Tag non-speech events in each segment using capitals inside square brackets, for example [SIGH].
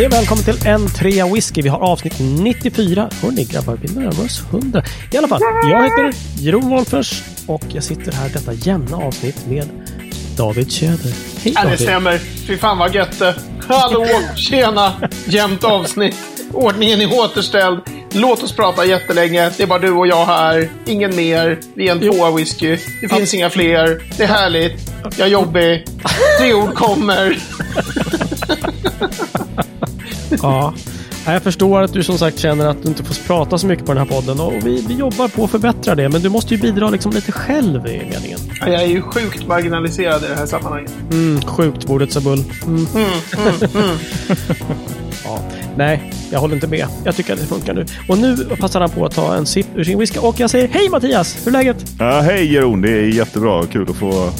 Hej och välkommen till en trea whisky. Vi har avsnitt 94. Hörni grabbar, vi närmar oss 100. I alla fall, jag heter Jeroen Wolffers och jag sitter här detta jämna avsnitt med David Tjäder. Hej Ja, det David! stämmer. Fy fan vad gött det. Hallå, tjena, jämnt avsnitt. Ordningen är återställd. Låt oss prata jättelänge. Det är bara du och jag här. Ingen mer. Vi är en tvåa whisky. Det finns inga fler. Det är härligt. Jag är jobbig. Tre ord kommer. [LAUGHS] Ja. Ja, Jag förstår att du som sagt känner att du inte får prata så mycket på den här podden och vi, vi jobbar på att förbättra det. Men du måste ju bidra liksom lite själv i meningen. Ja, Jag är ju sjukt marginaliserad i det här sammanhanget. Mm, sjukt bordet Sabull. Mm. [LAUGHS] ja, nej, jag håller inte med. Jag tycker att det funkar nu. Och nu passar han på att ta en sipp ur sin whisky och jag säger hej Mattias! Hur är läget? Ja, hej Jeroen, det är jättebra. Kul att få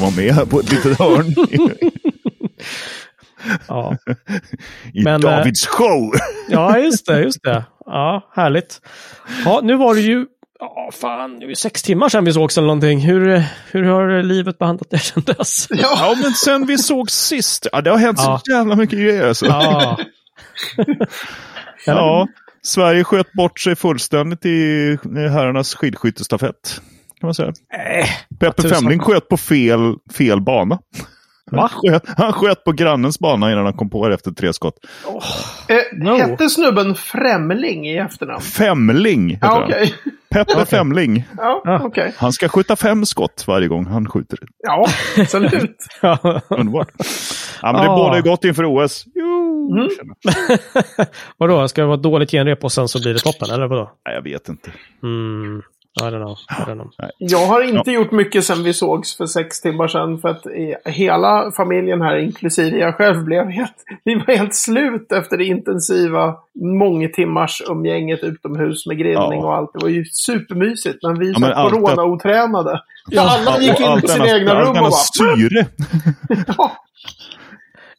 vara med här på ett litet hörn [LAUGHS] [LAUGHS] Ja, [LAUGHS] i Men, Davids show. ja just det, just det. [LAUGHS] Ja, härligt. Ja, nu var det ju Ja, fan, det är ju sex timmar sedan vi sågs eller någonting. Hur, hur har livet behandlat dig sedan dess? [LAUGHS] Ja, Ja, men sen vi såg sist, ja, det har hänt Ja. så jävla mycket grejer. Alltså. Ja. Ja, Sverige sköt bort sig fullständigt i herrarnas skidskyttestafett. Kan man säga. Äh, Peppe. Femling sköt på fel, fel bana. Va? Sköt, han sköt på grannens bana innan han kom på det efter tre skott. eh, No. Hette snubben Främling i efternamn? Femling heter Ja, han. okej. Peppe Femling. Ja, Ah. okej. Han ska skjuta fem skott varje gång han skjuter. Ja, absolut. [LAUGHS] Underbart. Ja, men det Ah. bådar ju gott inför OS. Jo, Mm. [LAUGHS] vadå, ska det vara dåligt genrep och sen så blir det toppen, eller vadå? Nej, jag vet inte. Mm, I don't know. I don't know. Jag har inte gjort mycket sen vi sågs för sex timmar sedan. För att hela familjen här, inklusive jag själv, blev helt, [LAUGHS] vi var helt slut efter det intensiva mångtimmars umgänget utomhus med grillning Ja. och allt. Det var ju supermysigt. Men vi Ja, men satt corona-otränade. Alla gick in på sina egna rum och bara... syre. [LAUGHS]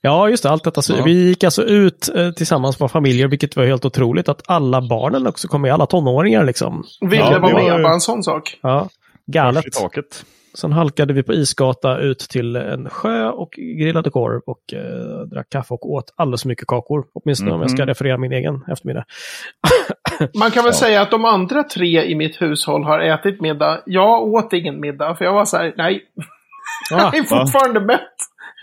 Ja, Ja, just det. Allt detta. Ja. Vi gick alltså ut eh, tillsammans med familjer, vilket var helt otroligt. Att alla barnen också kom med, alla tonåringar liksom. ville Ja, vara med, bara en sån sak. Ja, galet. Sen halkade vi på isgata ut till en sjö och grillade korv och eh, drack kaffe och åt alldeles för mycket kakor. Åtminstone om jag ska Mhm. referera min egen eftermiddag. [LAUGHS] Man kan väl säga att de andra tre i mitt hushåll har ätit middag. Jag åt ingen middag, för jag var så här, nej, Ah, [LAUGHS] jag är fortfarande mätt.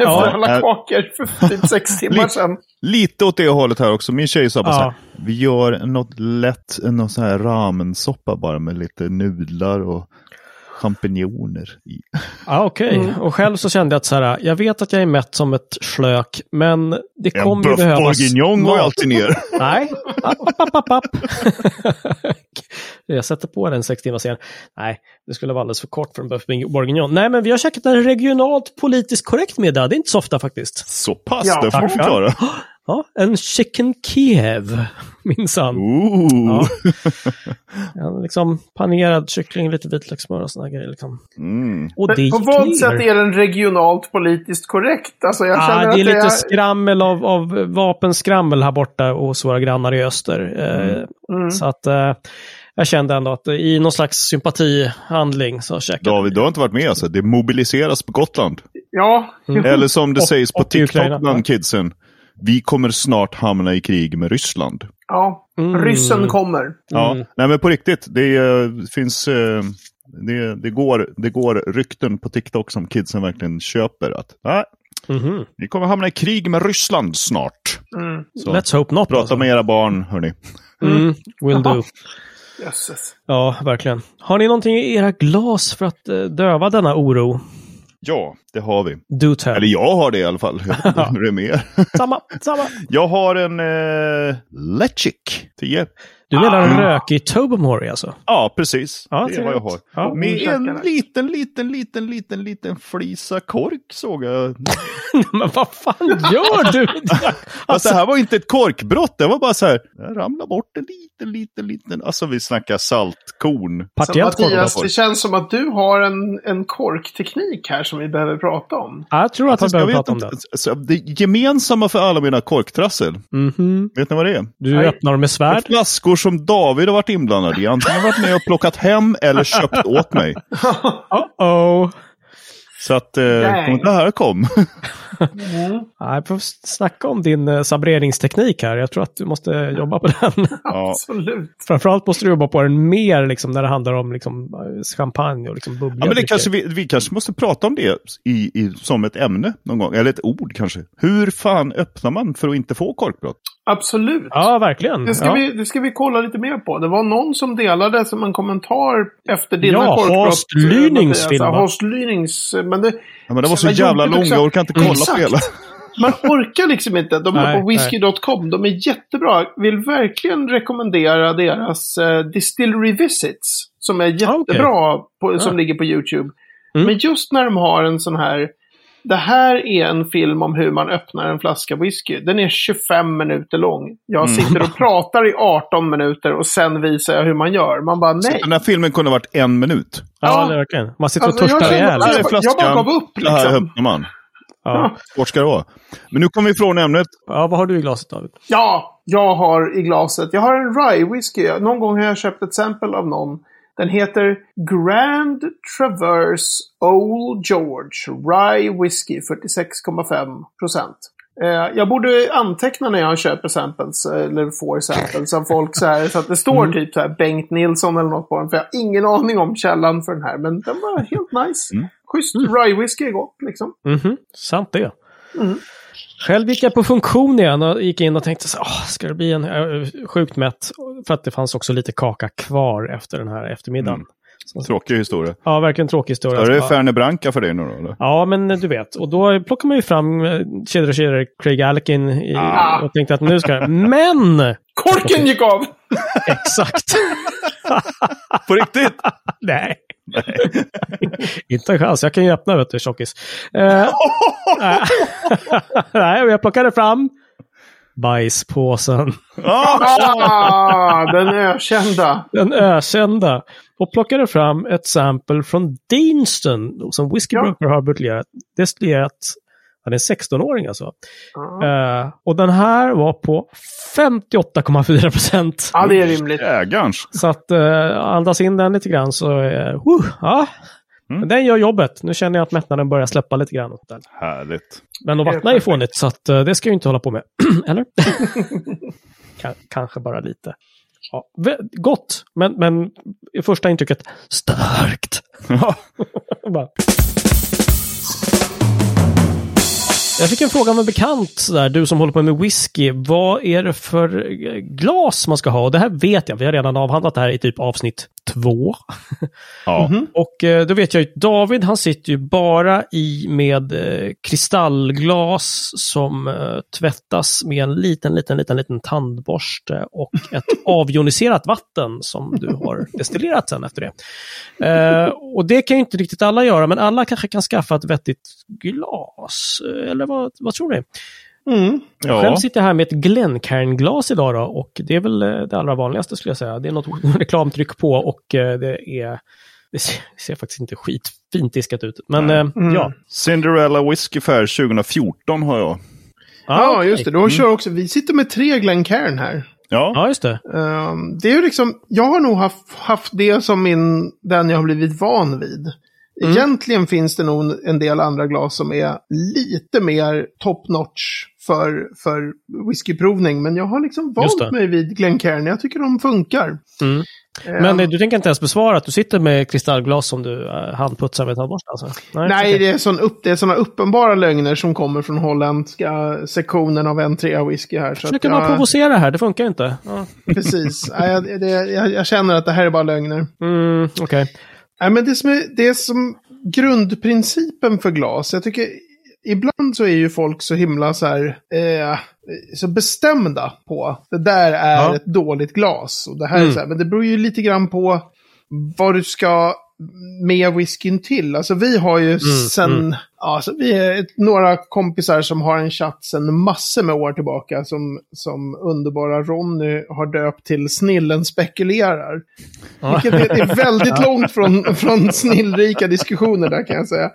Efter Ja, alla äh, kakor för typ sex [LAUGHS] timmar Lite- sedan. Lite åt det hållet här också. Min tjej sa bara Ja. så här, vi gör något lätt, någon sån här ramensoppa bara med lite nudlar och champinjoner i. ah, Okej, Mm. och själv så kände jag att så här, jag vet att jag är mätt som ett slök, men det En kommer ju behövas bourguignon går ju alltid ner. [LAUGHS] Nej. App, app, app, app. [LAUGHS] jag sätter på den sex timmar sen. Nej, det skulle vara alldeles för kort för en buff bourguignon. Nej, men vi har käkat en regionalt politiskt korrekt middag. Det är inte så ofta faktiskt. Så pass, Ja, det får du förklara. Ja, en chicken Kiev, [LAUGHS] minsann. Ja, [LAUGHS] liksom panerad kyckling, lite vitlökssmör och sådana grejer. Liksom. Mm. Och det på vad ner. sätt är den regionalt politiskt korrekt? Alltså jag känner Ah, att det är lite är... skrammel av, av vapenskrammel här borta hos våra grannar i öster. Eh, Mm. Så att eh, jag kände ändå att i någon slags sympatihandling så käkade David, du har inte varit med alltså. Det mobiliseras på Gotland. Ja, Mm. Eller som det Och- sägs på. TikTok bland kidsen. Vi kommer snart hamna i krig med Ryssland. ja. Mm. ryssen kommer. Ja, Mm. nej men på riktigt. Det eh, finns... eh, Det, det, går, det går rykten på TikTok som kidsen verkligen köper. Att nej, Mhm. vi kommer hamna i krig med Ryssland snart. Mm. Så, Let's hope not. prata alltså. med era barn, hörni. Mm, will do. [LAUGHS] Jösses. Ja, verkligen. Har ni någonting i era glas för att eh, döva denna oro? Ja, det har vi. Do tell. Eller jag har det i alla fall. Jag [LAUGHS] det är mer. Samma, samma. Jag har en eh, Lechik 10. Du menar en Ah. rökig Tobamori alltså? Ja, precis. Ja, det är vad jag har. Ja, Med en liten, liten, liten, liten, liten flisa kork såg jag. [LAUGHS] Men vad fan gör du? [LAUGHS] Alltså, det här var inte ett korkbrott, det var bara så här, jag ramlade bort en liten, liten, liten, alltså vi snackar saltkorn. Så Partiellt Mattias, korv. det känns som att du har en, en korkteknik här som vi behöver prata om. Ja, Jag tror att vi behöver prata om det. alltså, det gemensamma för alla mina korktrassel, Mhm. vet ni vad det är? Du Nej. öppnar dem med svärd. Flaskor som David har varit inblandad i, antingen varit med och plockat hem eller köpt åt mig. [LAUGHS] Oh-oh. Så att, eh, det här kom. [LAUGHS] Nej, får snacka om din eh, sabreringsteknik här. Jag tror att du måste jobba på den. [LAUGHS] Ja. Absolut. Framförallt måste du jobba på den mer liksom, när det handlar om liksom, eh, champagne och liksom, bubbliga Ja, men det drycker. kanske vi, vi kanske måste prata om det i, i, som ett ämne någon gång, eller ett ord kanske. Hur fan öppnar man för att inte få korkbrott? Absolut. Ja, verkligen. Det ska, ja. vi, det ska vi kolla lite mer på. Det var någon som delade som en kommentar efter dina Ja, korkbrott. Horst Lynings film? Horst Lynings. Men det, Ja, men det var så Men jävla jobbigt lång, också. jag orkar inte kolla Exakt. på hela. man orkar liksom inte. De är Nej, på whisky.com. De är jättebra. Vill verkligen rekommendera deras uh, Distillery Visits. Som är jättebra. På, som Ja. ligger på YouTube. Mm. Men just när de har en sån här. Det här är en film om hur man öppnar en flaska whisky. Den är 25 minuter lång. Jag Mm. sitter och pratar i 18 minuter och sen visar jag hur man gör. Man bara nej. Den här filmen kunde ha varit en minut. Ja, Ja. det är verkligen. Man sitter och Alltså, jag törstar ihjäl. Här är jag bara gav upp, Det här liksom. öppnar man. Ja. Svårt ska det vara. Men nu kommer vi ifrån ämnet. ja, vad har du i glaset David? Ja, jag har i glaset. Jag har en rye whisky. Någon gång har jag köpt ett sample av någon. Den heter Grand Traverse Old George Rye Whisky 46,5 procent. Eh, jag borde anteckna när jag köper samples, eh, eller får samples av folk så här. Så att det står typ så här Bengt Nilsson eller något på den. För jag har ingen aning om källan för den här. Men den var helt nice. Schysst rye whisky är gott liksom. Mhm, sant det. Mm. Själv gick jag på funktion igen och gick in och tänkte så, åh, ska det bli en äh, sjukt mätt? För att det fanns också lite kaka kvar efter den här eftermiddagen. Så, Tråkig historia. ja, verkligen tråkig historia. Är det Så, Fernet Branca för dig nu då? Eller? Ja, men du vet. Och då plockar man ju fram eh, kedjor och kedjor Craig Alkin i, Ah. och tänkte att nu ska jag... Men! Korken gick av! [LAUGHS] Exakt! På riktigt? [LAUGHS] Nej. Inte en chans. Jag kan ju öppna, vet du, tjockis. Eh, [LAUGHS] nej. [LAUGHS] Jag plockade fram bajspåsen. Ah, den ökända. Den ökända. Och plockade fram ett sample från Deanston som Whiskey Ja. Broker har buteljerat. Det är en 16-åring alltså. Ja. Eh, och den här var på 58,4 procent. Ja, det är rimligt. Jägarns. Så att uh, andas in den lite grann så, uh, ja. Mm. Men Den gör jobbet. Nu känner jag att mättnaden börjar släppa lite grann. Härligt. Men att vattna är fånigt så att eh, det ska jag ju inte hålla på med. [CLEARS THROAT] Eller? [LAUGHS] Ka- kanske bara lite. Ja, gott, men, men i första intrycket starkt. [LAUGHS] [LAUGHS] Jag fick en fråga av en bekant, sådär, du som håller på med whisky. Vad är det för eh, glas man ska ha? Och det här vet jag, vi har redan avhandlat det här i typ avsnitt två. Ja. Och eh, då vet jag ju, David han sitter ju bara i med eh, kristallglas som eh, tvättas med en liten, liten, liten, liten tandborste och [LAUGHS] ett avjoniserat vatten som du har destillerat sen efter det. Och det kan ju inte riktigt alla göra, men alla kanske kan skaffa ett vettigt glas. Eller vad, vad tror ni? Mm. ja. Själv sitter jag här med ett Glencairn-glas idag då, och det är väl eh, det allra vanligaste skulle jag säga. Det är något [LAUGHS] reklamtryck på och eh, det är det ser, [LAUGHS] det ser faktiskt inte skitfint diskat ut. Men eh, Mm. ja. Cinderella Whiskey Fair 2014 har jag. Ja, okej. just det. Då kör också, vi sitter med tre Glencairn här. Ja. Ja, just det. Ehm, det är ju liksom, jag har nog haft, haft det som min, den jag har blivit van vid. Mm. Egentligen finns det nog en del andra glas som är lite mer top notch för, för whiskyprovning. Men jag har liksom vant mig vid Glencairn. Jag tycker de funkar. Mm. Ehm, Men eh, du tänker inte ens besvara att du sitter med kristallglas som du uh, handputsar med tandborste? Alltså? Nej, okej. det är, sån upp, det är såna uppenbara lögner som kommer från holländska sektionen av N3 whisky här. Så att Försöker bara jag, provocera här, det funkar inte. Ja. precis. Nej, jag, det, jag, jag känner att det här är bara lögner. Mm, okej. Nej, men det som, är, det som grundprincipen för glas, jag tycker ibland så är ju folk så himla så här, eh, så bestämda på det där är Ja. ett dåligt glas. Och det här Mm. är så här, men det beror ju lite grann på vad du ska med whiskyn till. Alltså vi har ju sen, mm. Ja, vi är några kompisar som har en chatt sen massor med år tillbaka som, som underbara Ronny har döpt till Snillen spekulerar. Vilket är, är väldigt [LAUGHS] långt från, från snillrika diskussioner där kan jag säga.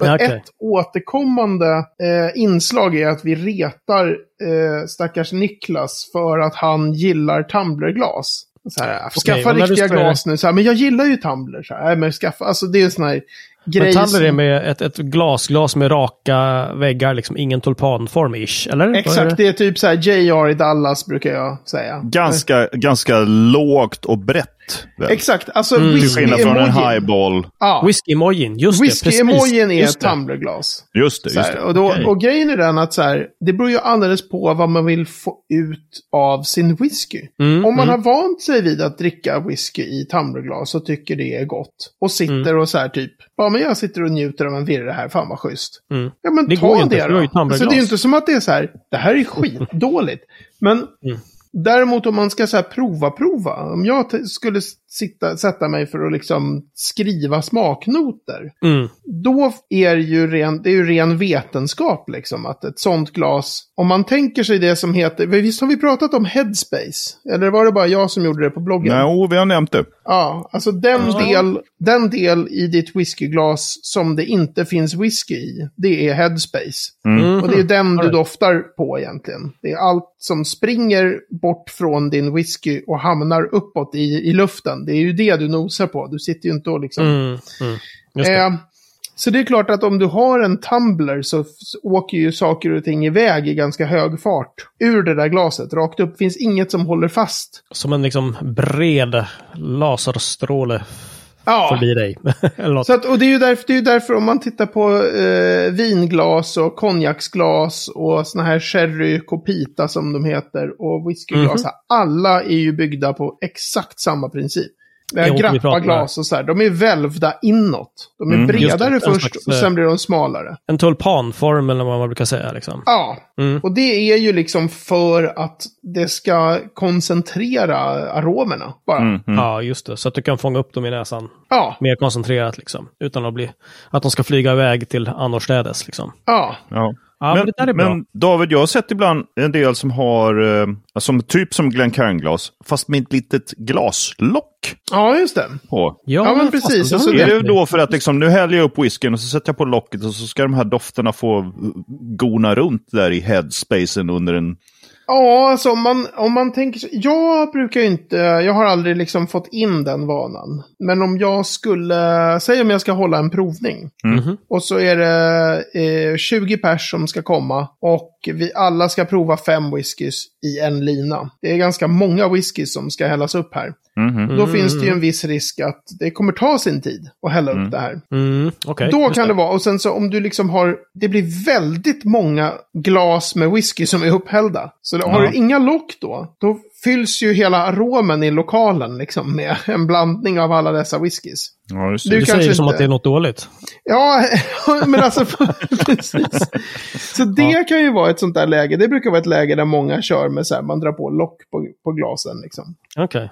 Okej. Ett återkommande eh, inslag är att vi retar eh, stackars Niklas för att han gillar tumblerglas. Så här, skaffa när du riktiga glas nu. Så här, men jag gillar ju tumbler. Så här, Nej, men skaffa, alltså det är en sån här Men grej är som... med ett, ett glasglas med raka väggar, liksom ingen tulpanform-ish, eller? Är Exakt, det är typ så här JR i Dallas brukar jag säga. Ganska, ganska lågt och brett. Väl? Exakt, alltså Till whisky skillnad från en highball. Ja, Whisky-emojin, just det. precis. whisky-emojin är ett Just det. tumblerglas. Just det, Så just det. och, då, Okej. och grejen är den att så här, det beror ju alldeles på vad man vill få ut av sin whisky. Mm, Om man mm. har vant sig vid att dricka whisky i tumblerglas och tycker det är gott. Och sitter Mm. och så här typ, ja men jag sitter och njuter av en virre här, fan vad schysst. Mm. Ja men Det ta inte, det för du har ju då. Alltså, det är ju inte som att det är så här, det här är skitdåligt. Men Mm. Däremot om man ska så här prova, prova. Om jag t- skulle sitta, sätta mig för att liksom skriva smaknoter. Mm. Då är det ju ren, det är ju ren vetenskap liksom. Att ett sånt glas, om man tänker sig det som heter, visst har vi pratat om headspace? Eller var det bara jag som gjorde det på bloggen? Nej, vi har nämnt det. Ja, alltså den, Ja. del, den del i ditt whiskyglas som det inte finns whisky i, det är headspace. Mm. Och det är den du doftar på egentligen. Det är allt som springer bort från din whisky och hamnar uppåt i, i luften. Det är ju det du nosar på. Du sitter ju inte och liksom... Mm. Mm. Just det. Eh, så det är klart att om du har en tumbler så åker ju saker och ting iväg i ganska hög fart ur det där glaset. Rakt upp finns inget som håller fast. Som en liksom bred laserstråle Ja, förbi dig. [LAUGHS] Så att, och det är, ju därför, det är därför om man tittar på eh, vinglas och konjaksglas och såna här sherry copita som de heter och whiskyglas. Mhm. Alla är ju byggda på exakt samma princip. Pratar grappaglas och så här. De är välvda inåt. De är Mm, bredare först slags, och eh, sen blir de smalare. En tulpanform eller vad man brukar säga. Liksom. Ja, Mm. och det är ju liksom för att det ska koncentrera aromerna bara. Mm, mm. Ja, just det. Så att du kan fånga upp dem i näsan Ja, mer koncentrerat. Liksom. Utan att, bli, att de ska flyga iväg till annorstädes. Liksom. ja. Ja. Ja, men, det där är bra. men David, jag har sett ibland en del som har, eh, som typ som Glencairn-glas, fast med ett litet glaslock Ja, just det. på. Ja, men fast precis. så du Är det då för att liksom, nu häller jag upp whiskyn och så sätter jag på locket och så ska de här dofterna få gona runt där i headspacen under en... Ja, alltså om man, om man tänker så, Jag brukar ju inte, jag har aldrig liksom fått in den vanan. Men om jag skulle, säg om jag ska hålla en provning. Mhm. Och så är det eh, 20 pers som ska komma. Och vi alla ska prova fem whiskys i en lina. Det är ganska många whiskys som ska hällas upp här. Mhm. Då finns det ju en viss risk att det kommer ta sin tid att hälla upp det här. Mm, okej. Då kan det vara, och sen så om du liksom har, det blir väldigt många glas med whisky som är upphällda. Så då har Ja. du inga lock då, då fylls ju hela aromen i lokalen liksom med en blandning av alla dessa whiskys. Ja, just Du det. Du säger som inte- att det är något dåligt. Ja, [LAUGHS] men alltså [LAUGHS] precis. Så det kan ju vara ett sånt där läge. Det brukar vara ett läge där många kör med så här, man drar på lock på, på glasen liksom. Okej.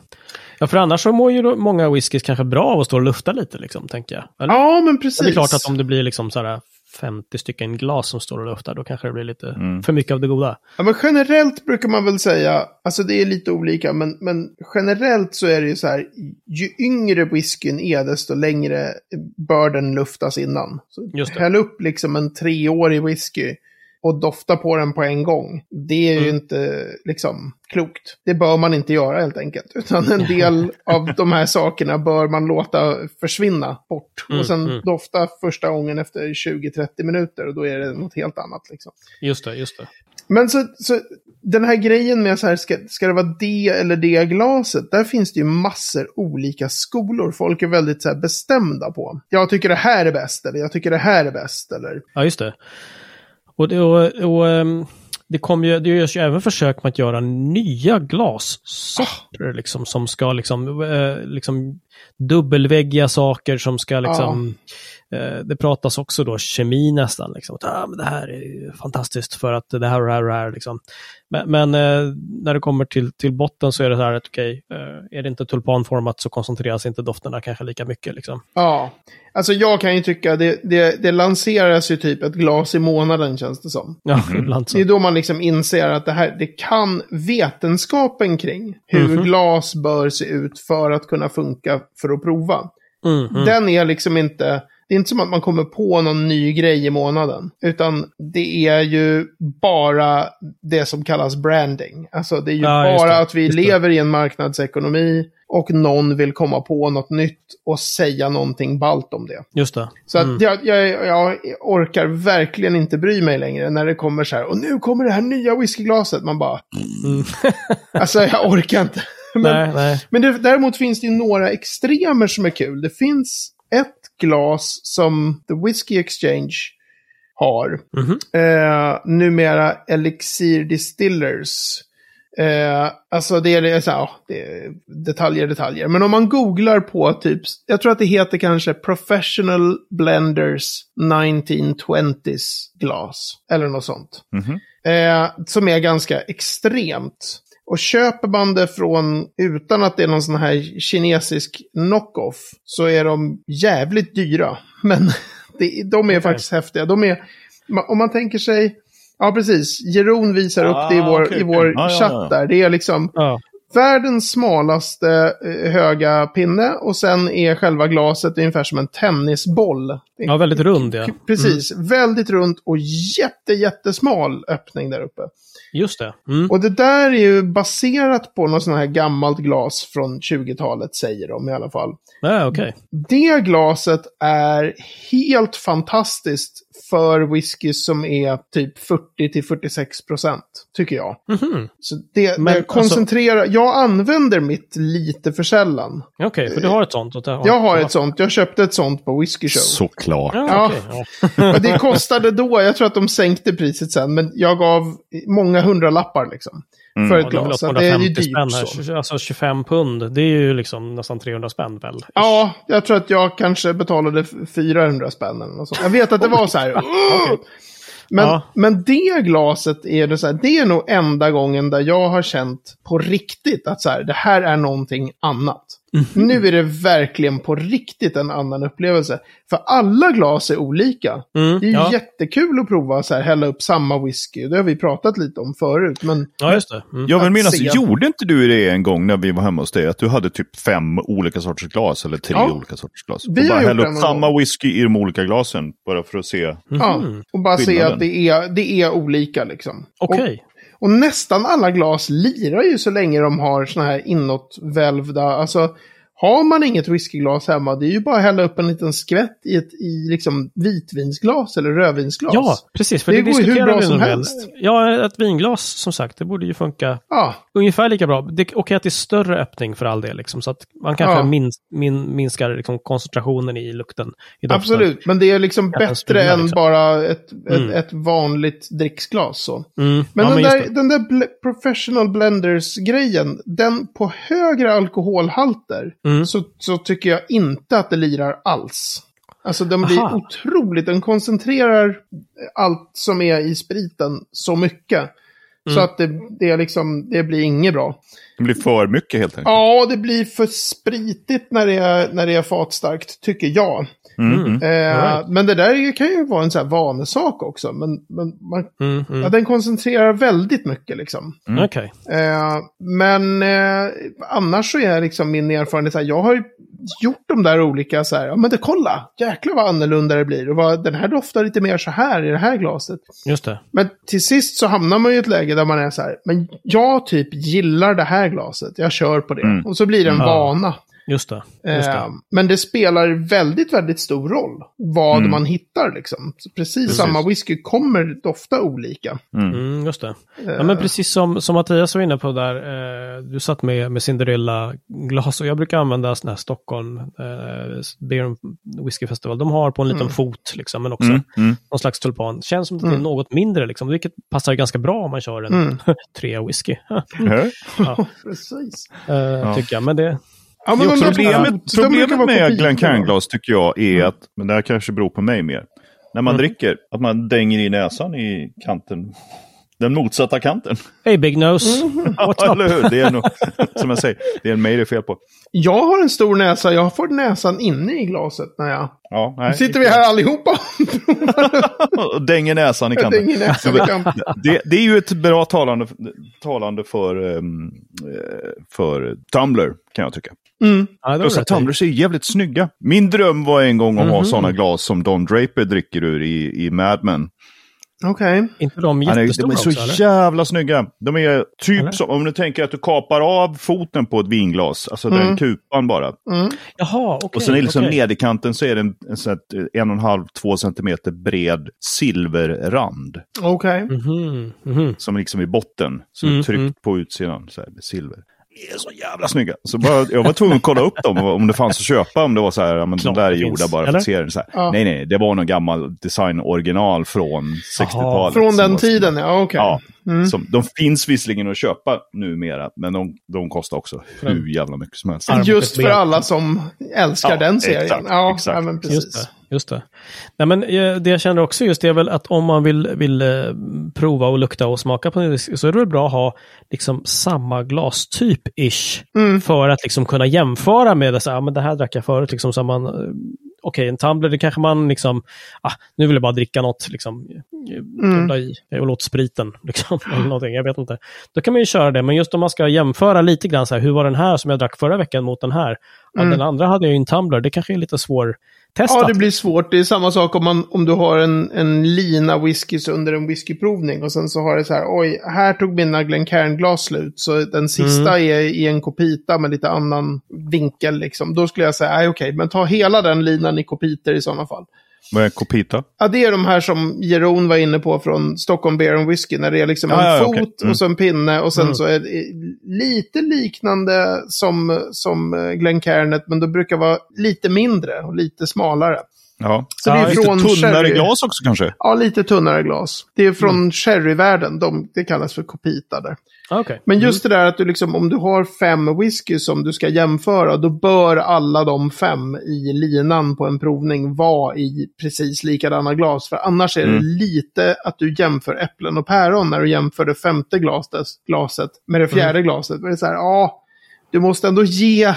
Ja, för annars så mår ju många whiskys kanske bra av att stå och lufta lite, liksom, tänker jag. Eller? Ja, men precis. Det är klart att om det blir liksom så här 50 stycken glas som står och luftar, då kanske det blir lite Mm. för mycket av det goda. Ja, men generellt brukar man väl säga, alltså det är lite olika, men, men generellt så är det ju så här, ju yngre whiskyn är, desto längre bör den luftas innan. Så Just det. häll upp liksom en treårig whisky och dofta på den på en gång. Det är ju Mm. inte liksom klokt. Det bör man inte göra helt enkelt. [LAUGHS] Utan en del [LAUGHS] av de här sakerna bör man låta försvinna bort. Mm, och sen mm. dofta första gången efter 20-30 minuter och då är det något helt annat. Liksom. Just det, just det. Men så, så den här grejen med så här, ska, ska det vara det eller det glaset? Där finns det ju massor olika skolor. Folk är väldigt så här, bestämda på. Jag tycker det här är bäst, eller jag tycker det här är bäst, eller... Ja, just det. Och, och, och det, kom ju, det görs ju även försök med att göra nya glassorter ah. liksom, som ska liksom, eh, liksom dubbelväggiga saker som ska liksom... ah det pratas också då kemi nästan. Liksom, att, ah, men det här är fantastiskt för att det här och det här och det här. Liksom. Men, men eh, när det kommer till, till botten så är det så här att okej, eh, är det inte tulpanformat så koncentreras inte dofterna kanske lika mycket. Liksom. Ja, alltså jag kan ju tycka det, det, det lanseras ju typ ett glas i månaden känns det som. Ja, [LAUGHS] ibland så. Det är då man liksom inser att det här, det kan vetenskapen kring hur Mhm. glas bör se ut för att kunna funka för att prova. Mm, mm. Den är liksom inte, det är inte som att man kommer på någon ny grej i månaden. Utan det är ju bara det som kallas branding. Alltså det är ju Ja, bara att vi lever i en marknadsekonomi och någon vill komma på något nytt och säga någonting balt om det. Just det. Så Mm. att jag, jag, jag orkar verkligen inte bry mig längre när det kommer så här, och nu kommer det här nya whiskyglaset. Man bara, Mm. [LAUGHS] alltså jag orkar inte. Men, Nej, nej. men det, däremot finns det ju några extremer som är kul. Det finns ett glas som The Whiskey Exchange har. Mhm. Eh, numera Elixir Distillers. Eh, alltså det är, det så ja, det är detaljer, detaljer. Men om man googlar på typ, jag tror att det heter kanske Professional Blenders 1920s Glass. Eller något sånt. Mhm. Eh, som är ganska extremt. Och köper man det från, utan att det är någon sån här kinesisk knock-off, så är de jävligt dyra. [LAUGHS] Men det, de är faktiskt häftiga. De är, om man tänker sig, ja precis, Jeroen visar upp det i Ah, vår, okej, i vår ja, chatt ja. där. Det är liksom Ja. världens smalaste eh, höga pinne och sen är själva glaset ungefär som en tennisboll. ja, väldigt rund ja. Precis, väldigt runt och jätte, jättesmal öppning där uppe. Just det. Mm. Och det där är ju baserat på något sånt här gammalt glas från 20-talet, säger de i alla fall. Ja, okej. Det glaset är helt fantastiskt för whisky som är typ 40-46 procent, tycker jag. Mhm. Så det, Men det alltså- jag använder mitt lite för sällan. Okej, för du har ett sånt? det- Jag har ett sånt, jag köpte ett sånt på Whisky Show. Såklart. Ja, Ja. okej. Ja. [LAUGHS] [LAUGHS] Men det kostade då, jag tror att de sänkte priset sen, men jag gav många hundralappar liksom. Mm. För Ja, ett det är väl glas. Det är ju 250 dyrt så. här. Alltså 25 pund. Det är ju liksom nästan 300 spänn väl? Ja, jag tror att jag kanske betalade f- 400 spänn eller något sånt. Jag vet att det var så här. [LAUGHS] Men, Ja. men det glaset är det så här, det är nog enda gången där jag har känt på riktigt att så här, det här är någonting annat. Mhm. Nu är det verkligen på riktigt en annan upplevelse. För alla glas är olika. Mm, Det är ju ja. jättekul att prova så här, hälla upp samma whisky. Det har vi pratat lite om förut. Men ja, just det. Mm. Jag vill Att minnas, se. gjorde inte du det en gång när vi var hemma hos dig? Att du hade typ fem olika sorters glas, eller tre Ja. olika sorters glas. Vi och bara hälla upp samma gång. whisky i de olika glasen, bara för att se. ja, och bara se att det är, det är olika liksom. Okej. Och nästan alla glas lirar ju så länge de har såna här inåtvälvda, alltså har man inget whiskyglas hemma, det är ju bara att hälla upp en liten skvätt i ett i liksom vitvinsglas eller rödvinsglas. Ja, precis. För Det det, går ju hur bra som helst. Ja, ett vinglas som sagt, det borde ju funka Ja, ungefär lika bra. Det, okej att det är större öppning för all del, liksom, så att man kanske Ja. mins, min, minskar liksom, koncentrationen i lukten. I absolut. Men det är liksom bättre än liksom. bara ett, Mm. ett, ett vanligt dricksglas. Så. Mm. Men, ja, den, men där, den där professional blenders-grejen, den på högre alkoholhalter, Mm. så, så tycker jag inte att det lirar alls. Alltså den blir Aha. otroligt, den koncentrerar allt som är i spriten så mycket. Så Mm. att det, det, är liksom, det blir inget bra. Det blir för mycket helt enkelt. Ja, det blir för spritigt när det är, när det är fatstarkt, tycker jag. Mm. Mm. Eh, All right. Men det där kan ju vara en sån här vanesak också. Men, men man, Mm, mm. ja, den koncentrerar väldigt mycket liksom. Mm. Okej. Eh, men eh, annars så är liksom min erfarenhet så här, jag har ju gjort de där olika så här, ja men det kolla, jäklar vad annorlunda det blir. Och vad, den här doftar lite mer så här i det här glaset. Just det. Men till sist så hamnar man ju i ett läge där man är så här, men jag typ gillar det här glaset, jag kör på det. Mm. Och så blir det en Ja. vana. Just det. Just Eh, det. men det spelar väldigt, väldigt stor roll vad Mm. man hittar liksom. Precis, Precis. samma whisky kommer dofta olika. Mm. Mm, just det. Ja, Eh, men precis som, som Mattias var inne på där, eh, du satt med, med Cinderella-glas och jag brukar använda sådana här Stockholm eh, Beer and Whiskey Festival. De har på en liten Mm. fot, liksom, men också Mm. Mm. någon slags tulpan. Känns som att det är Mm. något mindre, liksom, vilket passar ganska bra om man kör en Mm. [LAUGHS] trea whisky. [LAUGHS] Ja. [LAUGHS] precis. Eh, Tycker jag, men det... Ja, också där problemet de problemet med kopior. Glencairn-glas tycker jag är att, men det här kanske beror på mig mer. När man Mm. dricker, att man dänger i näsan i kanten. Den motsatta kanten. Hey Big Nose, [LAUGHS] Mm. what's up? Eller hur? Det är nog, [LAUGHS] som jag säger, det är mig det är fel på. Jag har en stor näsa, jag får näsan inne i glaset när jag... Ja, Nu nej. sitter vi här allihopa och [LAUGHS] dänger näsan i kanten. dänger näsan i kanten. Det, det är ju ett bra talande, talande för, eh, för Tumblr, kan jag tycka. Mm. Ja, tumblers är jävligt snygga. Min dröm var en gång att ha Mhm. sådana glas som Don Draper dricker ur i, i Mad Men. Okej. Inte de är, de jättestora är så också, jävla snygga. De är typ Eller? som, om du tänker att du kapar av foten på ett vinglas, alltså den kupan bara. Mm. Jaha, okej. och sen är liksom okej. nederkanten så är det en, här en och en halv, två centimeter bred silverrand. Okej. Mhm, mhm. Som liksom i botten, som Mm, är tryckt mm. på utsidan så här, med silver. De är så jävla snygga. Så bara, [LAUGHS] jag var tvungen att kolla upp dem, om det fanns att köpa, om det var så här, men de Klart där är gjorda finns, bara för eller? att se den. Så här. Ja. Nej, nej, det var någon gammal design original från 60-talet. Från den tiden, ja okej. Ja, Mm. som, de finns visserligen att köpa numera, men de, de kostar också hur jävla mycket som helst. Just för alla som älskar Ja, den serien. exakt, ja, exakt. ja, men precis. Just det. Just det. Nej, men eh, det jag känner också just det är väl att om man vill, vill eh, prova och lukta och smaka på en whisky så är det väl bra att ha liksom samma glastyp-ish. Mm. För att liksom kunna jämföra med det. Så, här, men det här drack jag förut. Liksom, så man, Okej, en tumbler, det kanske man liksom, ah, nu vill jag bara dricka något, liksom, mm. i, jag vill åt spriten, [LAUGHS] liksom, eller någonting, jag vet inte. Då kan man ju köra det, men just om man ska jämföra lite grann, så här, hur var den här som jag drack förra veckan mot den här? Ja, Mm. Den andra hade jag ju en tumbler, det kanske är lite svår testat. Ja, det blir svårt. Det är samma sak om, man, om du har en, en lina whiskys under en whiskyprovning och sen så har det så här, oj, här tog mina Glencairn-glas slut, så den sista är i en kopita med lite annan vinkel liksom. Då skulle jag säga, nej okej, men ta hela den linan i kopiter i sådana fall. Vad är Copita? Ja, det är de här som Jeroen var inne på från Stockholm Beer and Whisky, när det är liksom en Ja, fot okej. Mm. och så en pinne och sen Mm. så är det lite liknande som, som Glencairnet, men då brukar vara lite mindre och lite smalare. Ja. Så det är Lite från tunnare sherry- glas också kanske? Ja, lite tunnare glas. Det är från Mm. sherryvärlden, de, det kallas för kopita där. Okej. Men just det där att du liksom, om du har fem whisky som du ska jämföra, då bör alla de fem i linan på en provning vara i precis likadana glas. För annars är det Mm. lite att du jämför äpplen och päron när du jämför det femte glaset, glaset med det fjärde glaset. Det är så här, ja, du måste ändå ge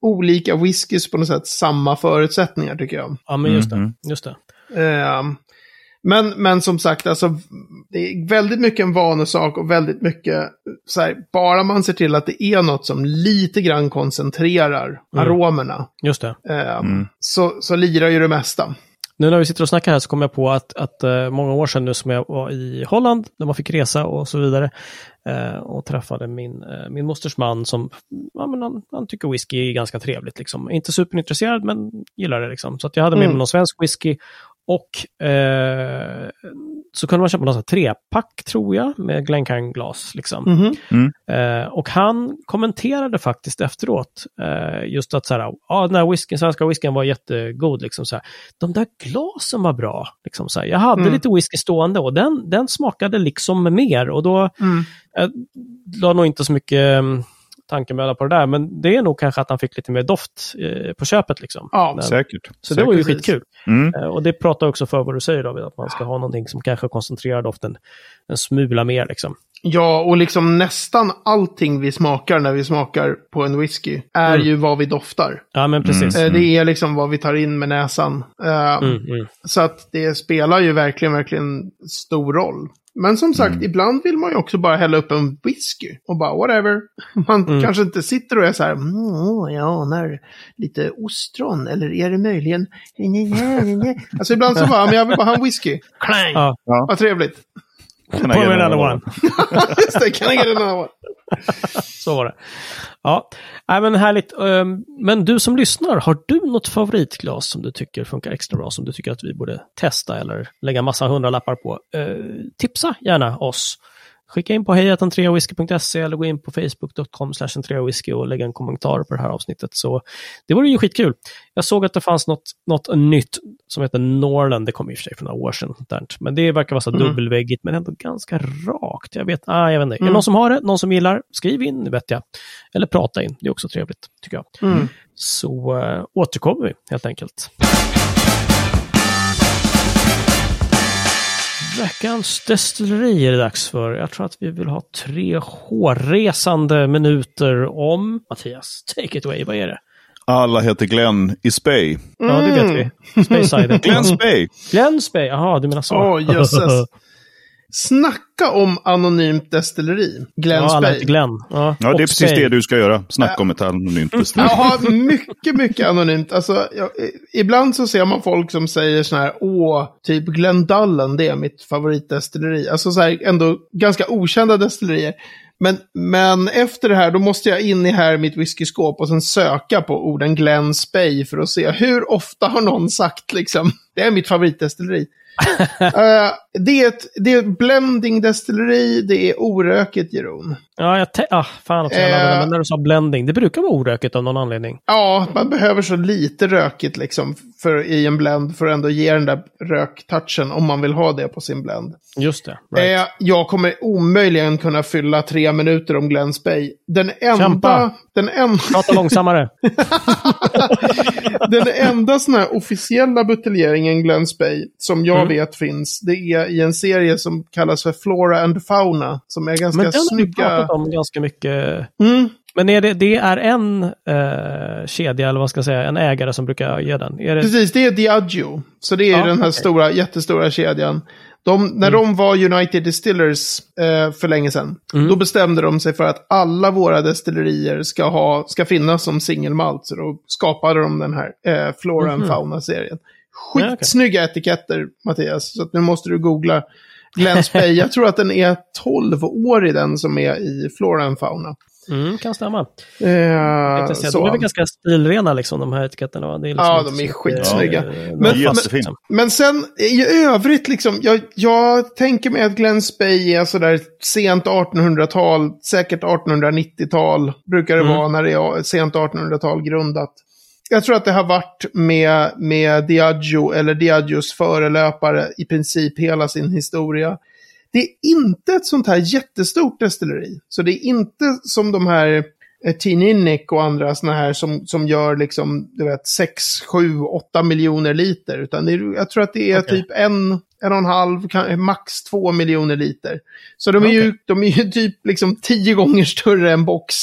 olika whiskys på något sätt samma förutsättningar tycker jag. Ja, men just det. Just det. Ehm, men, men som sagt, alltså, det är väldigt mycket en vanesak och väldigt mycket, så här, bara man ser till att det är något som lite grann koncentrerar aromerna, Just det. ehm, så, så lirar ju det mesta. Nu när vi sitter och snackar här så kom jag på att, att eh, många år sedan nu som jag var i Holland, där man fick resa och så vidare, eh, och träffade min, eh, min mosters man som, ja, men han, han tycker whisky är ganska trevligt. Liksom. Inte superintresserad, men gillar det. Liksom. Så att jag hade med Mm. mig någon svensk whisky. Och eh, så kunde man köpa någon sån här trepack, tror jag, med Glencairn-glas. Liksom. Mhm. Eh, och han kommenterade faktiskt efteråt eh, just att så här, ja, den här whiskyn, svenska whiskyn var jättegod. Liksom, så här. De där glasen var bra. Liksom, så här. Jag hade Mm. lite whisky stående och den, den smakade liksom mer. Och då Mm. jag la nog inte så mycket um, tankemöda på det där, men det är nog kanske att han fick lite mer doft eh, på köpet. Liksom. Ja, Men- Säkert. så det var ju skitkul. Mm. Eh, och det pratar också för vad du säger David, att man ska ha någonting som kanske koncentrerar doften en smula mer. Liksom. Ja, och liksom nästan allting vi smakar när vi smakar på en whisky är Mm. ju vad vi doftar. Ja, men precis. Eh, Det är liksom vad vi tar in med näsan. Mm, mm. Så att det spelar ju verkligen, verkligen stor roll. Men som sagt, Mm. ibland vill man ju också bara hälla upp en whisky och bara whatever. [LAUGHS] Man Mm. kanske inte sitter och är så här, mm, jag anar lite ostron, eller är det möjligen... alltså ibland så bara, men jag vill bara ha en whisky. [LAUGHS] Klang! Ja. Vad trevligt. Can I get another one? Just det, kan jag get another one? Så var det. Ja, Nej, men härligt. Ehm, Men du som lyssnar, har du något favoritglas som du tycker funkar extra bra, som du tycker att vi borde testa eller lägga massa hundralappar på? Eh, tipsa gärna oss. Skicka in på hejatentreawhisky.se eller gå in på facebook.com whisky och lägga en kommentar på det här avsnittet. Så det vore ju skitkul. Jag såg att det fanns något, något nytt som heter Norland. Det kom i och för sig för några år sedan. Men det verkar vara så Mm. dubbelväggigt, men ändå ganska rakt. Jag vet, ah, jag vet inte. Är det Mm. någon som har det? Någon som gillar? Skriv in, vet jag. Eller prata in. Det är också trevligt, tycker jag. Mm. Så äh, återkommer vi helt enkelt. Veckans destilleri är det dags för. Jag tror att vi vill ha tre hårresande minuter om... Mattias, take it away. Vad är det? Alla heter Glenn i Spey. Ja, det vet vi. Space Side. Glenn Spey! Glenn Spey. Jaha, du menar så. Åh, jösses. [LAUGHS] Snacka om anonymt destilleri. Glenn Ja, heter Glenn. Ja, Ja, det är precis Spey. det du ska göra. Snacka om ett anonymt destilleri. Ja, mycket, mycket anonymt. Alltså, jag, ibland så ser man folk som säger sån här, åh, typ Glendallen, det är mitt favoritdestilleri. Alltså så här, ändå ganska okända destillerier. Men, men efter det här, då måste jag in i här mitt whiskyskåp och sen söka på orden Glen Spey för att se hur ofta har någon sagt liksom, det är mitt favoritdestilleri. [LAUGHS] Eh, det, är ett, det är ett blending destilleri, det är orökigt Jeroen. Ja, jag te- ah, fan också. Jag laddade, men när du sa blending, det brukar vara orökigt av någon anledning. Ja, man behöver så lite rökigt liksom för, i en blend för att ändå ge den där röktouchen om man vill ha det på sin blend. Just det. Right. Eh, jag kommer omöjligen kunna fylla tre minuter om Glen Spey. Den enda, Kämpa. den en, Prata långsammare. [LAUGHS] den enda sån här officiella buteljeringen Glen Spey som jag Mm. Vet finns, det är i en serie som kallas för Flora and Fauna. Som är ganska Men den har vi snygga. pratat om ganska mycket. Mm. Men är det, det är en eh, kedja, eller vad ska jag säga, en ägare som brukar ge den? Är det, Precis, det är Diageo. Så det är Ja, den här. Mm. stora, jättestora kedjan. De, när de var United Distillers eh, för länge sedan, Mm. då bestämde de sig för att alla våra destillerier ska, ha, ska finnas som singelmalt. Så då skapade de den här eh, Flora and Fauna-serien. Ja. Skitsnygga etiketter, Mattias. Så att nu måste du googla Glen Spey. Jag tror att den är 12 år i den som är i Flora and Fauna. mm, kan stämma. Eh, Jag kan säga, de är väl ganska stilrena, liksom, de här etiketterna. va? Det är liksom Ja, de så är skitsnygga. eh, Men- men- liksom. Men sen i övrigt, liksom, jag, jag tänker mig att Glen Spey är sådär sent 1800-tal, säkert 1890-tal, brukar det Mm. vara när det är sent 1800-tal grundat. Jag tror att det har varit med, med Diageo, eller Diageos förelöpare, i princip hela sin historia. Det är inte ett sånt här jättestort destilleri. Så det är inte som de här eh, Tininic och andra såna här som, som gör liksom, du vet, 6, 7, 8 miljoner liter. Utan är, jag tror att det är Okej. typ en, en och en halv, max två miljoner liter. Så de är, ju, de är ju typ liksom tio gånger större än box.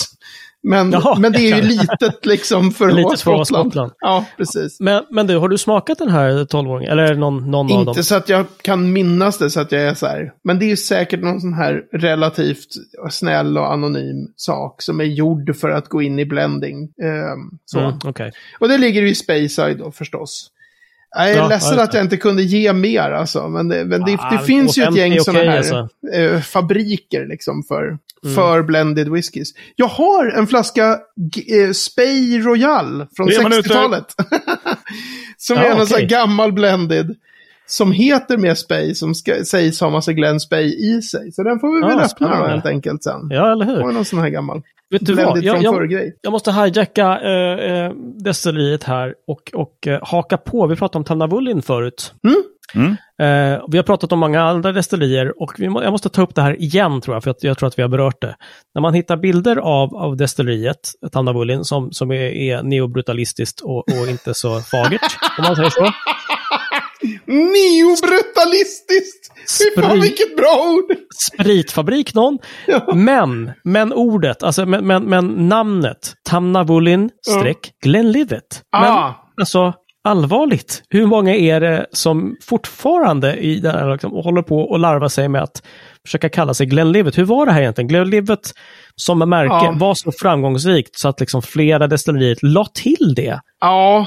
Men, Jaha, men det är ju [LAUGHS] litet liksom för att vara att Skottland. Skottland. Ja, precis. Men, men du, har du smakat den här 12-åringen? Eller någon, någon av dem? Inte så att jag kan minnas det så att jag är så här. Men det är ju säkert någon sån här relativt snäll och anonym sak som är gjord för att gå in i blending. Ehm, så. Mm, Okej. Och det ligger ju i Speyside då förstås. Jag är Ja, ledsen ja, att jag inte kunde ge mer alltså. Men det, men det, Ah, det finns ju ett 250 gäng sådana här alltså. eh, fabriker liksom för, Mm. för blended whiskys. Jag har en flaska eh, Spey Royal från Tre minuter. 60-talet. [LAUGHS] som Ja, är en sån okej. gammal blended. Som heter med Spey, som ska, sägs ha massa Glenn Spey i sig. Så den får vi Ja, väl öppna då helt enkelt sen. Ja, eller hur? Och någon sån här gammal. Vet du vad? Jag, jag, jag måste hijacka äh, äh, destilleriet här och, och eh, haka på. Vi pratade om Tannavullin förut. Mm. Mm. Eh, vi har pratat om många andra destillerier och vi må, jag måste ta upp det här igen tror jag, för att jag tror att vi har berört det. När man hittar bilder av, av destilleriet, Tannavullin, som, som är, är neobrutalistiskt och, och inte så fagert, [LAUGHS] om man säger så. Neobrutalistiskt! Fy fan vilket bra ord! Spritfabrik någon. [LAUGHS] Ja. Men, men ordet, alltså men, men, men namnet, Tamnavulin streck Glenlivet. Men Ah. alltså allvarligt, hur många är det som fortfarande i det här, liksom, håller på och larvar sig med att försöka kalla sig Glenlivet? Hur var det här egentligen? Glenlivet som märke Ja. var så framgångsrikt så att liksom flera destillerier la till det. Ja.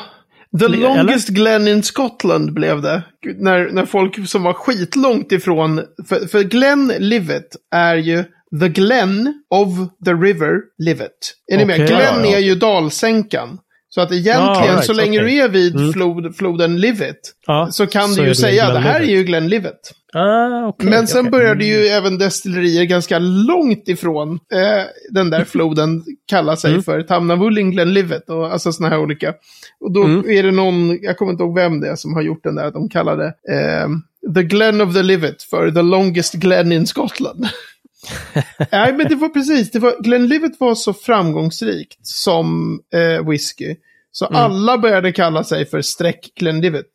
The Eller? longest Glen in Scotland blev det. När, när folk som var skitlångt ifrån... För, för Glen Livet är ju the Glen of the River Livet. Är ni med? Okej. Glen Ja, ja. är ju dalsänkan. Så att egentligen, Ah, right, så länge okej. du är vid Mm. flod, floden Livet, Ja, så kan så du ju säga det här är ju Glen Livet. Ah, okej, Men sen okej. började ju även destillerier ganska långt ifrån eh, den där floden kalla sig Mm. för Tamnavulling Glenlivet och alltså sådana här olika. Och då Mm. är det någon, jag kommer inte ihåg vem det är som har gjort den där, att de kallade eh, The Glen of the Livet för The Longest Glen in Scotland. [LAUGHS] [LAUGHS] Nej, men det var precis, det var, Glenlivet var så framgångsrikt som eh, whisky. Så Mm. alla började kalla sig för streck Glenlivet.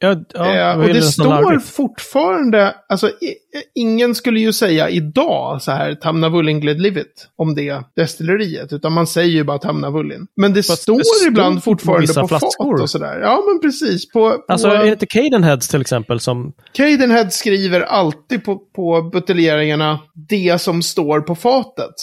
Ja, ja, Eh, och det står fortfarande, alltså i, ingen skulle ju säga idag så här Tamnavulin Gledlivit om det destilleriet, utan man säger ju bara Tamnavulin. Men det Fast står det stod ibland fortfarande på, flaskor. fat och sådär. Ja, men precis. På, på Alltså, är det inte Cadenheads till exempel som... Cadenhead skriver alltid på, på buteljeringarna det som står på fatet.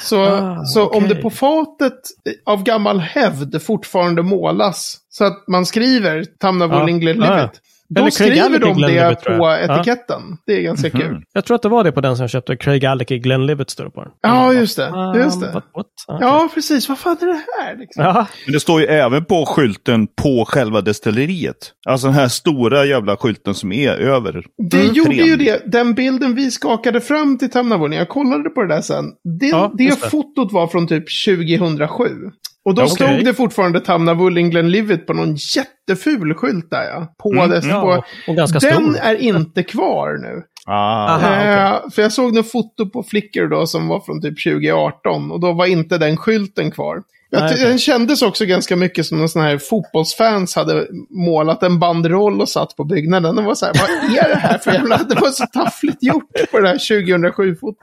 Så, Ah, så om okej. det på fatet av gammal hävd fortfarande målas så att man skriver Tamnavulin Ja. Gledlivit. Ah. Då Eller skriver de det på jag. Ja. etiketten. Det är ganska Mhm. kul. Jag tror att det var det på den som jag köpte. Craig Alec Glenlivet står det på den. Ja, just det. Ah, Just det. What, what? Ah, Ja, precis. Vad fan är det här? Liksom? Ja, Men det står ju även på skylten på själva destilleriet. Alltså den här stora jävla skylten som är över. Det gjorde trän. ju det. Den bilden vi skakade fram till Tamnavulin, jag kollade på det där sen. Det, Ja, det. fotot var från typ 2007. Och då Okej. stod det fortfarande Tamnavulin Glenlivet på någon jätteful skylt där ja. På Mm, dess, ja, på, och ganska den stor. är inte kvar nu. [LAUGHS] Ah, Aha. okej. Eh, för jag såg något foto på Flickr då som var från typ 2018 och då var inte den skylten kvar. Jag Nej. Den kändes också ganska mycket som någon sån här fotbollsfans hade målat en banderoll och satt på byggnaden. Det var så här, vad är det här för jävla... [LAUGHS] Det var så taffligt gjort på det här 2007-fotot.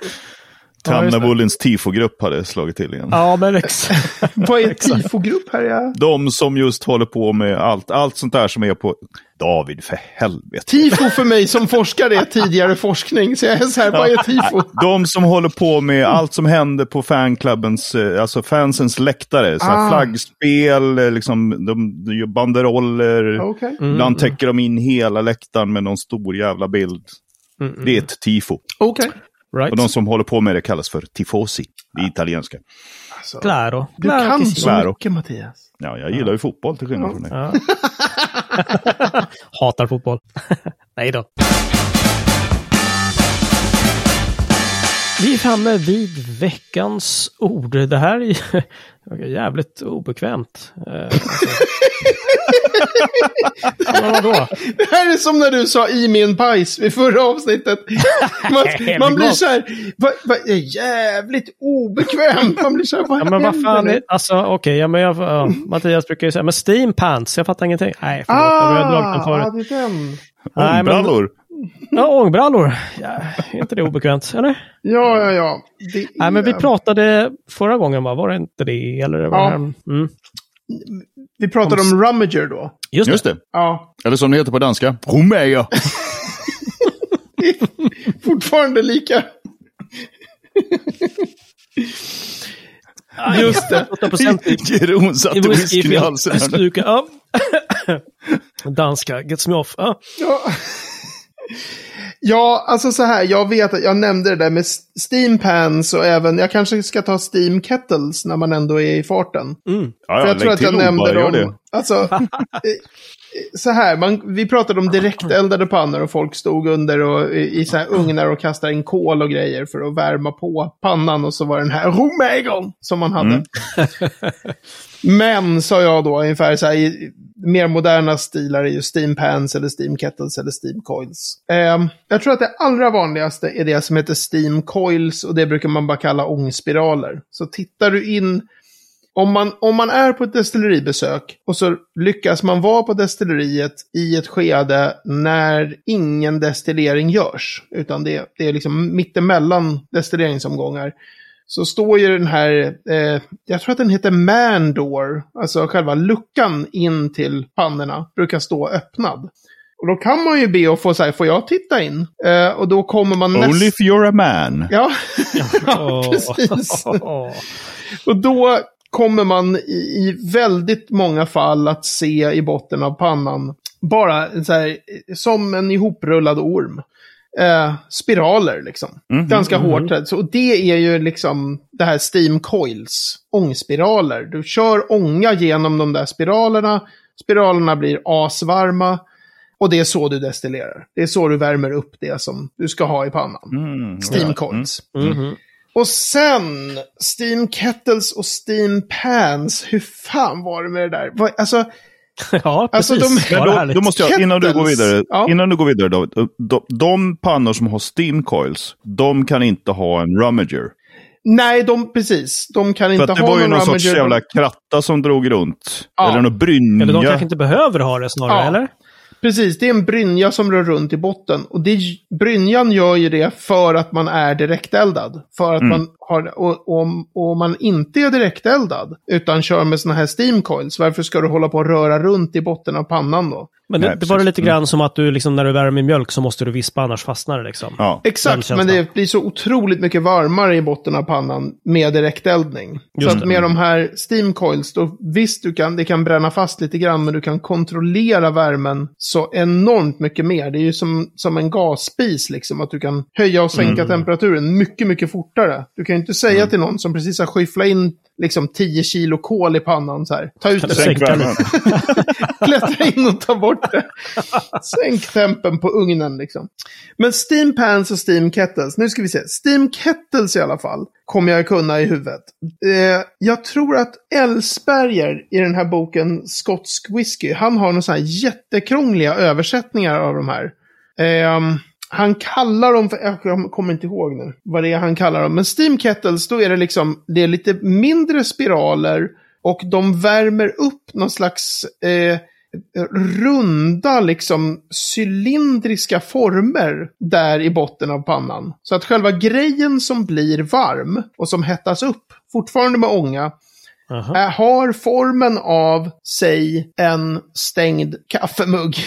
Tamnabullens tifogrupp hade slagit till igen. ja men exakt. [LAUGHS] Vad är tifogrupp här? Ja? De som just håller på med allt, allt sånt där som är på... David, för helvete. Tifo för mig som forskare är tidigare forskning. Så jag är så här, vad är tifo? De som håller på med allt som händer på fanklubbens, eh, alltså fansens läktare. Så här Ah. flaggspel, eh, liksom, de, de gör banderoller. Okej. Ibland täcker de in hela läktaren med någon stor jävla bild. Mm, Det är ett tifo. Okej. Right. Och de som håller på med det kallas för tifosi. Är italienska. Alltså, Claro. du Claro kan så. Claro. mycket Mattias. Ja, jag gillar ju fotboll till skillnad från dig. Ja. [LAUGHS] Hatar fotboll. [LAUGHS] Nej då. Vi är framme vid veckans ord. Det här är ju jävligt obekvämt. Eh, alltså. [LAUGHS] Men vadå? Det här är som när du sa i min pajs vid förra avsnittet. Man, [LAUGHS] man blir så här, det är jävligt obekvämt. Man blir så här, vad Ja, men vad fan, är, alltså okej, ja, men jag, ja, Mattias brukar ju säga, men steam pants, jag fattar ingenting. Nej, förlåt, jag har dragit den Ah, förut. ja, det är den. Nej, men- Ångbrallor. Ja, ångbrallor. Ja, är inte det obekvämt, eller? Ja, ja, ja. Det Nej, men vi är- pratade förra gången, va? Var det inte det? Eller det var Ja. det här? Mm. vi pratade om Rummager då. Just, Just det. det. Ja, Eller som det heter på danska, Romea. fortfarande lika. Just det. 8 procent i, Jeroen satte whiskyn i halsen. här nu. Danska, gets me off. Ja. Ja, alltså så här, jag vet att jag nämnde det där med steam pans och även, jag kanske ska ta steam kettles när man ändå är i farten. Mm. Ja, För ja, jag tror att jag nämnde bara, dem. Alltså, [LAUGHS] eh, så här, man, vi pratade om direkteldade pannor och folk stod under och, i, så här ugnar och kastade in kol och grejer för att värma på pannan. Och så var den här Romegon som man hade. Mm. [LAUGHS] Men, sa jag då, ungefär så här, i mer moderna stilar är ju steam pans eller steam kettles eller steam coils. Eh, jag tror att det allra vanligaste är det som heter steam coils och det brukar man bara kalla ångspiraler. Så tittar du in om man, om man är på ett destilleribesök och så lyckas man vara på destilleriet i ett skede när ingen destillering görs, utan det, det är liksom mittemellan destilleringsomgångar, så står ju den här, eh, jag tror att den heter Mandor, alltså själva luckan in till pannorna, brukar stå öppnad. Och då kan man ju be att få så här, får jag titta in? Eh, och då kommer man näst- Only if you're a man. Ja, [LAUGHS] [LAUGHS] ja precis. Och då kommer man i, i väldigt många fall att se i botten av pannan bara så här, som en ihoprullad orm. Eh, spiraler liksom. Mhm, Ganska hårt. Så, och det är ju liksom det här steam coils, ångspiraler. Du kör ånga genom de där spiralerna. Spiralerna blir asvarma. Och det är så du destillerar. Det är så du värmer upp det som du ska ha i pannan. Mm, Steam ja. coils. Mhm. Och sen, Steam Kettles och Steam Pans. Hur fan var det med det där? Vad, alltså, [LAUGHS] Ja, Alltså, precis. de- Men det då, då måste jag, innan du går vidare, Ja. innan du går vidare David, de, de pannor som har steam coils, de kan inte ha en rummager. nej, de, precis. De kan För inte att det ha var ju någon någon sorts Rummager. jävla kratta som drog runt. Ja. Eller någon brynja. Eller de kanske inte behöver ha det snarare, Ja. eller? Precis, det är en brynja som rör runt i botten. Och det, brynjan gör ju det för att man är direkteldad. För att Mm. man har, och, och, om- och om man inte är direkteldad, utan kör med såna här steam coils, varför ska du hålla på och röra runt i botten av pannan då? Men det, Nej, det var det lite grann som att du liksom, när du värmer mjölk så måste du vispa annars fastnar det liksom. Ja. Exakt, men det blir så otroligt mycket varmare i botten av pannan med direkteldning. Just så att det. med de här steam coils, då visst, du kan, det kan bränna fast lite grann, men du kan kontrollera värmen så enormt mycket mer. Det är ju som, som en gasspis, liksom, att du kan höja och sänka Mm. temperaturen mycket, mycket fortare. Du kan ju inte säga till någon som precis har skyfflat in liksom 10 kilo kol i pannan så här. Ta ut det, Sänk [LAUGHS] klättra in och ta bort det. Sänk tempen på ugnen liksom. Men steam pans och steam kettles, nu ska vi se. Steam kettles i alla fall, kommer jag kunna i huvudet. Eh, jag tror att Ellsberger i den här boken Skotsk Whisky, han har några sådana här jättekrångliga översättningar av de här. Ehm, han kallar dem för, jag kommer inte ihåg nu vad det är han kallar dem. Men steam kettles, då är det liksom, det är lite mindre spiraler och de värmer upp någon slags eh, runda, liksom cylindriska former där i botten av pannan. Så att själva grejen som blir varm och som hettas upp, fortfarande med ånga, Aha. är, har formen av, säg, en stängd kaffemugg.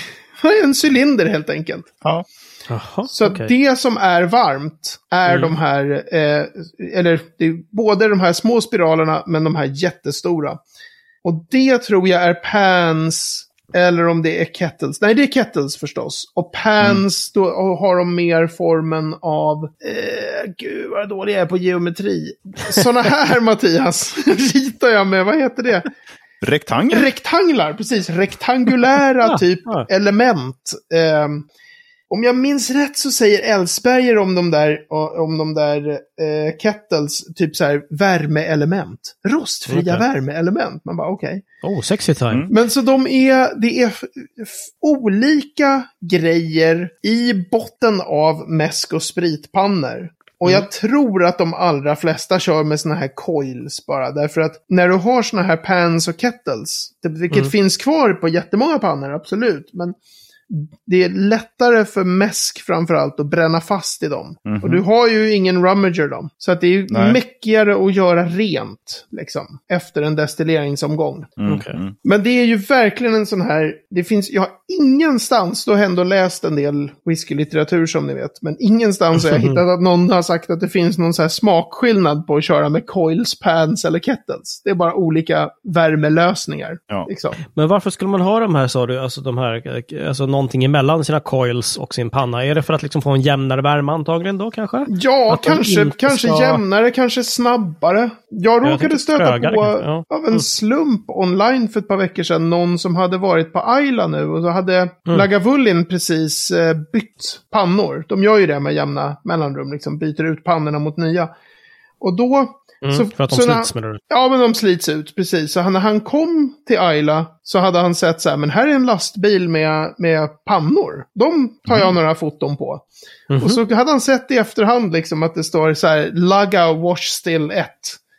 [LAUGHS] en cylinder helt enkelt. Ja. Jaha, Så okej. det som är varmt är de här, eh, eller det är både de här små spiralerna men de här jättestora. Och det tror jag är pans, eller om det är kettles. Nej, det är kettles förstås. Och pans, då har de mer formen av, eh, gud vad dålig jag är på geometri. Såna här [LAUGHS] Mattias, ritar jag med, vad heter det? Rektangel? Rektanglar, precis. Rektangulära [LAUGHS] typ element. Ehm, om jag minns rätt så säger Ellsberger om de där, om de där eh, kettles, typ så här värmeelement. Rostfria Okej. värmeelement. Man bara okej. Oh, sexy time. Mm. Men så de är, det är olika grejer i botten av mäsk och spritpannor. Och jag tror att de allra flesta kör med såna här coils bara. Därför att när du har såna här pans och kettles, det- vilket Mm. finns kvar på jättemånga pannor, absolut. Men det är lättare för mäsk framförallt att bränna fast i dem. Mhm. Och du har ju ingen rummager dem. Så att det är ju Nej. mäckigare att göra rent, liksom. Efter en destilleringsomgång. Mm, Okej. mm. Men det är ju verkligen en sån här, det finns, jag har ingenstans, då har jag ändå läst en del whiskylitteratur som ni vet, men ingenstans har jag [LAUGHS] hittat att någon har sagt att det finns någon så här smakskillnad på att köra med coils, pans eller kettles. Det är bara olika värmelösningar. Ja. Liksom. Men varför skulle man ha de här, sa du, alltså de här, eh, alltså någonting emellan sina coils och sin panna? Är det för att liksom få en jämnare värme antagligen då kanske? Ja, Att kanske, kanske ska- jämnare, kanske snabbare. Jag råkade tänkte stöta trögare på kanske, ja. av en Mm. slump online för ett par veckor sedan. Någon som hade varit på Ayla nu och så hade Mm. Lagavulin precis eh, bytt pannor. De gör ju det med jämna mellanrum, liksom byter ut pannorna mot nya. Och då... Mm, så, för att de när- slits menar du? Ja, men de slits ut, precis. Så han, när han kom till Ayla så hade han sett så här, men här är en lastbil med, med pannor. De tar jag några foton på. Mhm. Och så hade han sett i efterhand liksom att det står så här, Laga Wash Still 1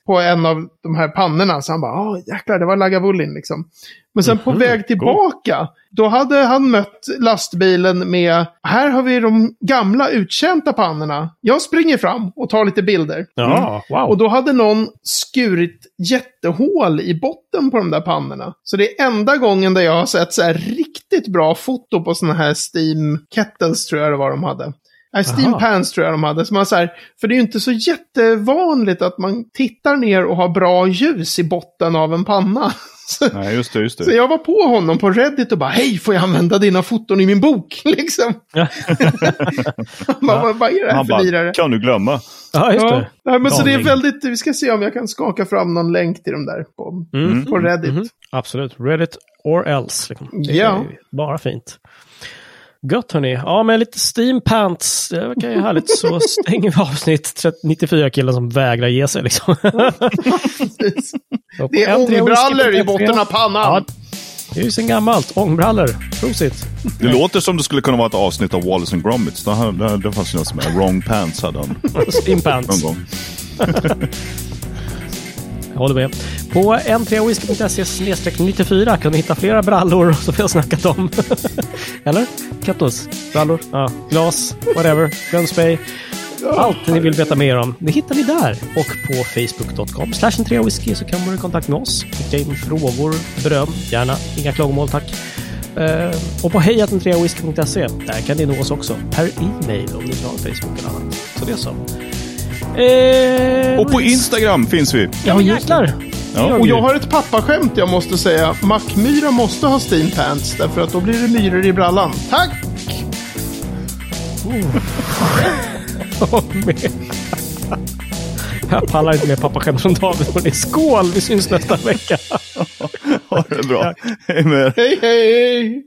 på en av de här pannorna. Så han bara, åh jäklar, det var Lagavulin liksom. Men sen på Mhm, väg tillbaka, då hade han mött lastbilen med, här har vi de gamla uttjänta pannorna. Jag springer fram och tar lite bilder. Ja, wow. Och då hade någon skurit jättehål i botten på de där pannorna. Så det är enda gången där jag har sett så här riktigt bra foto på sådana här Steam Kettles tror jag det var de hade. Nej, Steam Aha. Pans tror jag de hade. Så man så här, för det är ju inte så jättevanligt att man tittar ner och har bra ljus i botten av en panna. [LAUGHS] Så, Nej, just det, just så det. jag var på honom på Reddit och bara, hej, får jag använda dina foton i min bok? [LAUGHS] Liksom. Ja. [LAUGHS] Han bara, vad, är det här Han för lirare? bara, kan du glömma? ja, just Ja, det. nej, men så det är väldigt, vi ska se om jag kan skaka fram någon länk till dem där på, Mm. på Reddit. Mhm. Absolut. Reddit or else. Liksom. Det Ja. är bara fint. Gött hörni. Ja, med lite steam pants. Det verkar ju härligt. Så stänger vi avsnitt 30 94 killen som vägrar ge sig. Liksom. [LAUGHS] [LAUGHS] Det är ångbrallor i botten av pannan. Ja, det är ju sen gammalt. Ångbrallor. Prosit. Det låter som det skulle kunna vara ett avsnitt av Wallace and Gromit. Det, här- det, det fanns ju något som är Wrong Pants hade han [LAUGHS] Steam någon pants. gång. Jag håller med. På n3whisky.se 94 kan ni hitta flera brallor som vi har snackat om. [LAUGHS] Eller? Kattos? Brallor? Ja. Glas? Whatever. Gunspray. Allt ni vill veta mer om, det hittar ni där. Och på facebook.com slash whisky så kan man i kontakt med oss. Skicka in frågor, beröm, gärna. Inga klagomål tack. Uh, och på hejatentreawhisky.se, där kan ni nå oss också. Per e-mail om ni inte har Facebook eller annat. Så det är så. Uh, och på Instagram finns vi. Ja, jäklar. Ja. Och jag har ett pappaskämt jag måste säga. Mackmyra måste ha steampants därför att då blir det myror i brallan. Tack! Oh. [LAUGHS] Jag pallar inte med pappaskämt från David. Hörrni. Skål! Vi syns nästa vecka. [LAUGHS] ha det bra. Hej med er. Hej, hej!